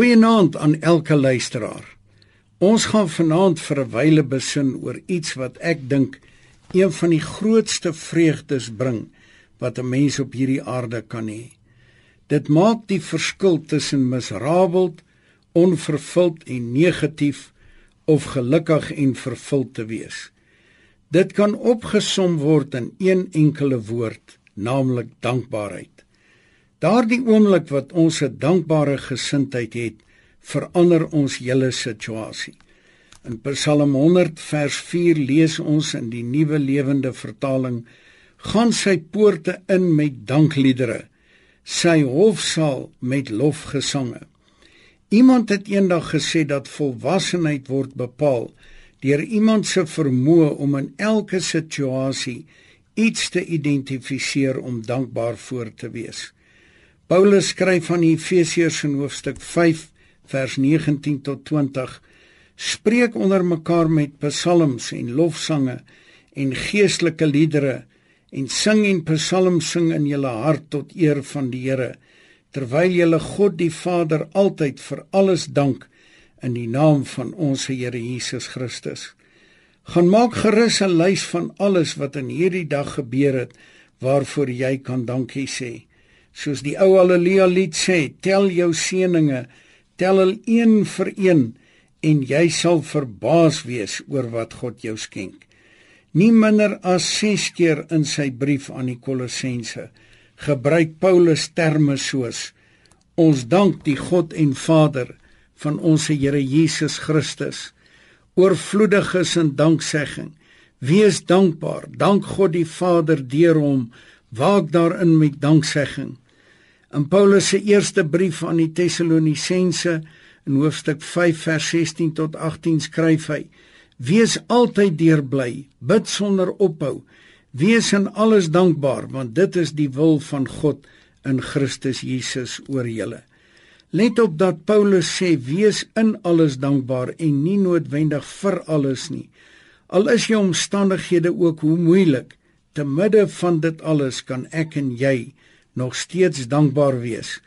Goeienaand aan elke luisteraar. Ons gaan vanaand vir 'n wyle besin oor iets wat ek dink een van die grootste vreugdes bring wat 'n mens op hierdie aarde kan hê. Dit maak die verskil tussen miserabel, onvervuld en negatief of gelukkig en vervuld te wees. Dit kan opgesom word in een enkele woord, naamlik dankbaarheid. Daardie oomblik wat ons 'n dankbare gesindheid het, verander ons hele situasie. In Psalm 100 vers 4 lees ons in die Nuwe Lewende Vertaling: "Gaan sy poorte in met dankliedere, sy hofsaal met lofgesange." Iemand het eendag gesê dat volwassenheid word bepaal deur iemand se vermoë om in elke situasie iets te identifiseer om dankbaar voor te wees. Paulus skryf aan die Efesiërs in hoofstuk 5 vers 19 tot 20: Spreek onder mekaar met psalms en lofsange en geestelike liedere en sing en psalms sing in julle hart tot eer van die Here terwyl julle God die Vader altyd vir alles dank in die naam van ons Here Jesus Christus. Gaan maak gerus 'n lys van alles wat in hierdie dag gebeur het waarvoor jy kan dankie sê soos die ou haleluja lied sê, tel jou seëninge, tel hulle een vir een en jy sal verbaas wees oor wat God jou skenk. Nie minder as 6 keer in sy brief aan die Kolossense gebruik Paulus terme soos ons dank die God en Vader van ons Here Jesus Christus. Oorvloedig is in danksegging. Wees dankbaar. Dank God die Vader deur hom. Waak daarin met danksegging In Paulus se eerste brief aan die Tessalonisense in hoofstuk 5 vers 16 tot 18 skryf hy: Wees altyd deurbly, bid sonder ophou, wees in alles dankbaar, want dit is die wil van God in Christus Jesus oor julle. Let op dat Paulus sê wees in alles dankbaar en nie noodwendig vir alles nie. Al is jou omstandighede ook hoe moeilik, te midde van dit alles kan ek en jy nog steeds dankbaar wees.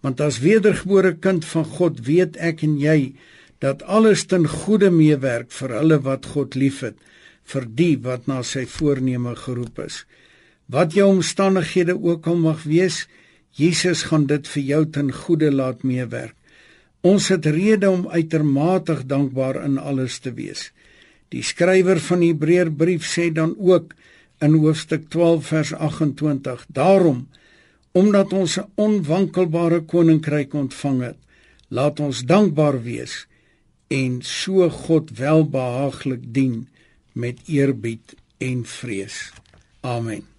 Want as wedergebore kind van God weet ek en jy dat alles ten goeie meewerk vir hulle wat God liefhet, vir die wat na sy voorneme geroep is. Wat jou omstandighede ook al mag wees, Jesus gaan dit vir jou ten goeie laat meewerk. Ons het rede om uitermate dankbaar in alles te wees. Die skrywer van die Hebreërbrief sê dan ook in hoofstuk 12 vers 28: Daarom omdat ons 'n onwankelbare koninkryk ontvang het, laat ons dankbaar wees en so God welbehaaglik dien met eerbied en vrees. Amen.